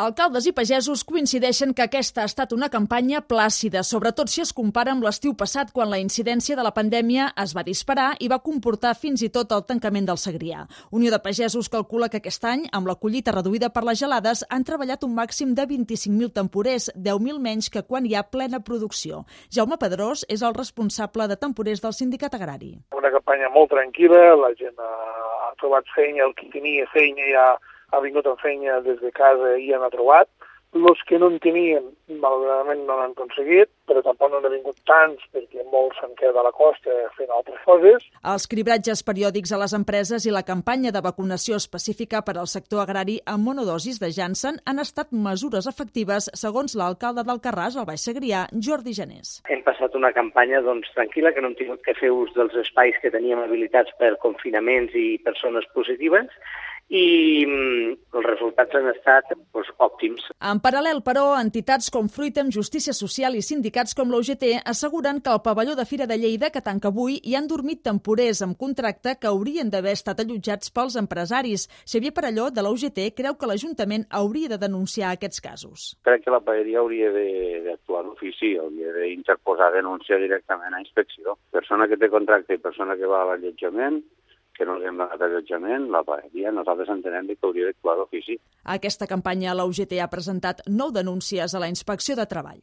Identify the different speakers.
Speaker 1: Alcaldes i pagesos coincideixen que aquesta ha estat una campanya plàcida, sobretot si es compara amb l'estiu passat, quan la incidència de la pandèmia es va disparar i va comportar fins i tot el tancament del Segrià. Unió de Pagesos calcula que aquest any, amb la collita reduïda per les gelades, han treballat un màxim de 25.000 temporers, 10.000 menys que quan hi ha plena producció. Jaume Pedrós és el responsable de temporers del Sindicat Agrari.
Speaker 2: Una campanya molt tranquil·la, la gent ha, trobat feina, el que tenia feina ja vingut amb feina des de casa i n'ha trobat. Els que no en tenien, malauradament no n'han aconseguit, però tampoc no n'han vingut tants perquè molts s'han quedat a la costa fent altres coses.
Speaker 1: Els cribratges periòdics a les empreses i la campanya de vacunació específica per al sector agrari amb monodosis de Janssen han estat mesures efectives, segons l'alcalde del Carràs, al Baix Segrià, Jordi Janés.
Speaker 3: Hem passat una campanya doncs, tranquil·la, que no hem tingut que fer ús dels espais que teníem habilitats per confinaments i persones positives, i resultats han estat doncs, òptims.
Speaker 1: En paral·lel, però, entitats com Fruitem, Justícia Social i sindicats com l'UGT asseguren que al pavelló de Fira de Lleida, que tanca avui, hi han dormit temporers amb contracte que haurien d'haver estat allotjats pels empresaris. Xavier Parelló, de l'UGT, creu que l'Ajuntament hauria de denunciar aquests casos.
Speaker 4: Crec que la paeria hauria d'actuar d'ofici, hauria d'interposar denúncia directament a inspecció. Persona que té contracte i persona que va a l'allotjament que no els hem donat allotjament, la paeria, nosaltres entenem que hauria d'actuar d'ofici.
Speaker 1: Aquesta campanya la UGT ha presentat nou denúncies a la Inspecció de Treball.